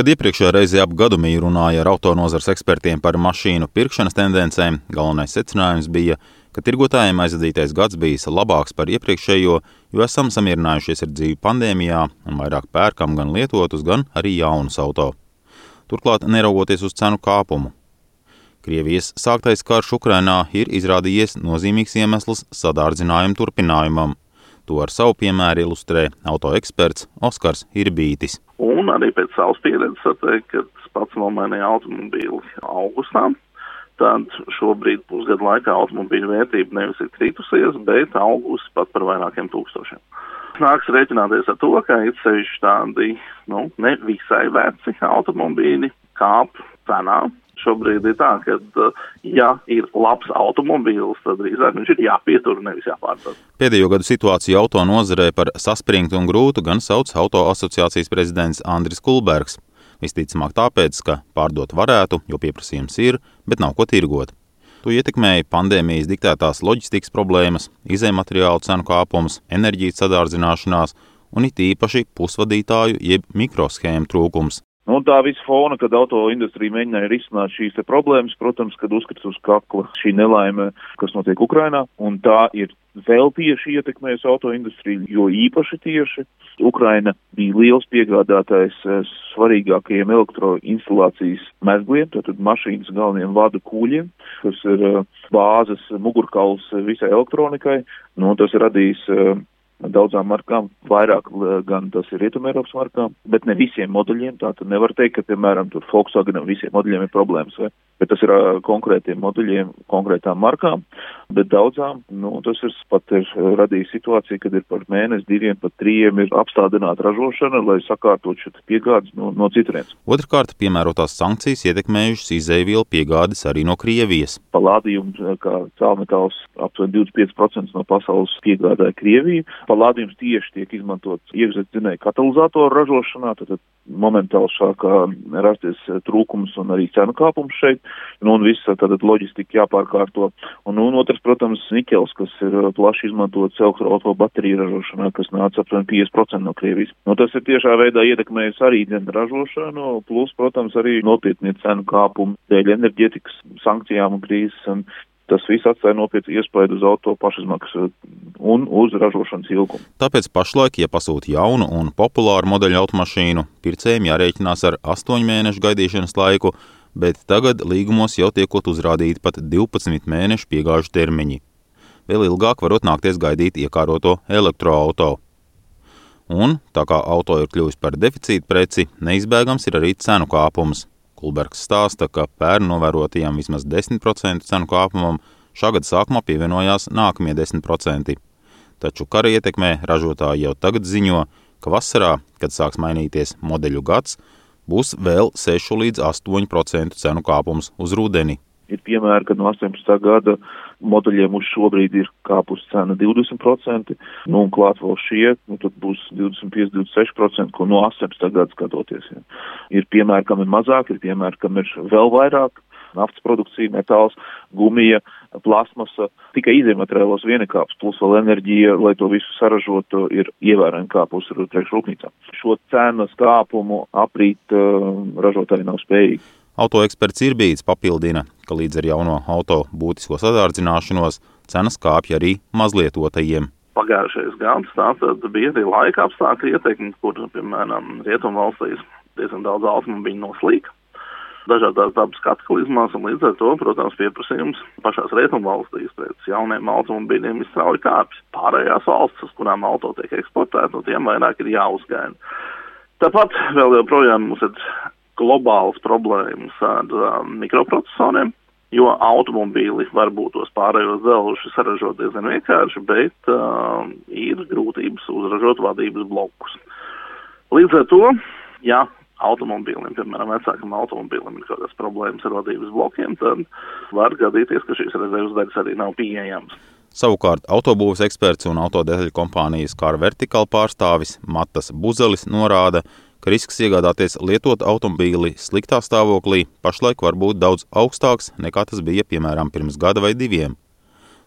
Kad iepriekšējā reizē ap gadu mīju runāja ar autonozars ekspertiem par mašīnu pirkšanas tendencēm, galvenais secinājums bija, ka tirgotājiem aizvadītais gads bijis labāks par iepriekšējo, jo esam samierinājušies ar dzīvi pandēmijā un vairāk pērkam gan lietotus, gan arī jaunus auto. Turklāt, neraugoties uz cenu kāpumu, Krievijas sāktais karš Ukrainā ir izrādījies nozīmīgs iemesls sadārdzinājumu turpinājumam. To ar savu piemēru ilustrē autoeksperts Oskars Irbītis. Un arī pēc savas pieredzes var teikt, ka tas pats nomainīja automobīli augustā. Tad šobrīd pusgadu laikā automobīļu vērtība nevis ir kritusies, bet augusi pat par vairākiem tūkstošiem. Nāks rēķināties ar to, ka ir sevišķi tādi nu, ne visai veci automobīļi kāp cenā, šobrīd ir tā, ka, uh, ja ir labs automobīls, tad drīzāk viņš ir jāpietur, nevis jāpārdod. Pēdējo gadu situāciju auto nozarē par saspringtu un grūtu gan sauc auto asociācijas prezidents Andris Kulbergs. Visticamāk tāpēc, ka pārdot varētu, jo pieprasījums ir, bet nav ko tirgot. To ietekmēja pandēmijas diktētās loģistikas problēmas, izējumateriālu cenu kāpums, enerģijas sadārdzināšanās un it īpaši pusvadītāju jeb mikroshēmu trūkums. Nu, tā visa fona, kad auto industrija mēģināja risināt šīs problēmas, protams, kad uzskats uz kakla šī nelaime, kas notiek Ukrainā, un tā ir vēl tieši ietekmējusi auto industriju, jo īpaši tieši Ukraina bija liels piegādātājs eh, svarīgākajiem elektroinstalācijas mezgliem, tātad mašīnas galvenajiem vadu kūļiem, kas ir eh, bāzes mugurkauls visai elektronikai, nu, tas radīs eh, daudzām markām, vairāk gan tas ir Rietumēropas markām, bet ne visiem modeļiem. Tātad nevar teikt, ka, piemēram, tur Volkswagenam visiem modeļiem ir problēmas, vai? bet tas ir konkrētiem modeļiem, konkrētām markām, bet daudzām, nu, tas ir pat ir radījis situāciju, kad ir par mēnesi, diviem, pat trījiem ir apstādināta ražošana, lai sakārtot šo piegādes no, no citurienes. Otrakārt, piemērotās sankcijas ietekmējušas izēvielu piegādes arī no Krievijas. Palādījums, kā cēlmetāls, aptuveni 25% no pasaules piegādāja Krieviju Lādījums tieši tiek izmantots iekšzemes katalizatoru ražošanā, tad, tad momentāli sākā rasties eh, trūkums un arī cenu kāpums šeit, nu, un viss tātad loģistika jāpārkārto. Un, un otrs, protams, niķels, kas ir eh, plaši izmantots elektroauto bateriju ražošanā, kas nāca aptuveni 50% no Krievijas. Nu, tas ir tiešā veidā ietekmējis arī gan ražošanu, plus, protams, arī nopietni cenu kāpumu dēļ enerģetikas sankcijām un krīzes. Un tas viss atstāja nopietnu iespaidu uz auto pašizmaksu un uz ražošanas ilgumu. Tāpēc pašlaik, ja pasūta jaunu un populāru modeļu automašīnu, pircējiem jārēķinās ar 8 mēnešu gaidīšanas laiku, bet tagad līgumos jau tiekot uzrādīti pat 12 mēnešu piegāžu termiņi. Vēl ilgāk varot nākties gaidīt iekāroto elektroautorātu. Un, tā kā auto ir kļuvis par deficīta preci, neizbēgams ir arī cenu kāpums. Kulbergs stāsta, ka pērn novērotajam vismaz 10% cenu kāpumam šā gada sākumā pievienojās nākamie 10%. Taču kara ietekmē ražotāji jau tagad ziņo, ka vasarā, kad sāks mainīties modeļu gads, būs vēl 6 līdz 8% cenu kāpums uz rudeni. Ir piemēri, kad no 18. gada modeļiem uz šobrīd ir kāpus cena 20%, nu un klāt vēl šie, nu tad būs 25-26%, ko no 18. gada skatoties. Ja. Ir piemēri, kam ir mazāk, ir piemēri, kam ir vēl vairāk, naftas produkcija, metāls, gumija, plasmasa, tikai izējumateriālos vienekāps, plus vēl enerģija, lai to visu saražotu, ir ievērojami kāpus priekšrūpnīcām. Šo cenas kāpumu aprīt uh, ražotāji nav spējīgi. Autoeksperts Irbīts papildina, ka līdz ar jauno auto būtisko sadārdzināšanos cenas kāpja arī mazlietotajiem. Pagājušais gads tātad bija arī laika apstākļu ietekmi, kur, piemēram, rietumvalstīs diezgan daudz automobīļu noslīka dažādās dabas kataklizmās, un līdz ar to, protams, pieprasījums pašās rietumvalstīs pēc jauniem automobīļiem ir strauji kāpis. Pārējās valstis, uz kurām auto tiek eksportēti, no tiem vairāk ir jāuzgaina. Tāpat vēl joprojām mums ir globālas problēmas ar um, mikroprocesoriem, jo automobīli varbūt tos pārējos dzelžus saražot diezgan vienkārši, bet um, ir grūtības uzražot vadības blokus. Līdz ar to, ja automobīliem, piemēram, vecākam automobīlim ir kaut kādas problēmas ar vadības blokiem, tad var gadīties, ka šīs rezerves daļas arī nav pieejamas. Savukārt autobūvas eksperts un autodetaļu kompānijas Car Vertical pārstāvis Matas Buzelis norāda, ka risks iegādāties lietotu automobīli sliktā stāvoklī pašlaik var būt daudz augstāks nekā tas bija piemēram pirms gada vai diviem.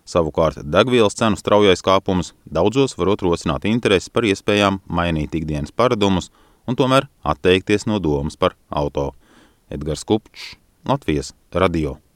Savukārt degvielas cenu straujais kāpums daudzos var rosināt interesi par iespējām mainīt ikdienas paradumus un tomēr atteikties no domas par auto. Edgars Kupčs, Latvijas radio.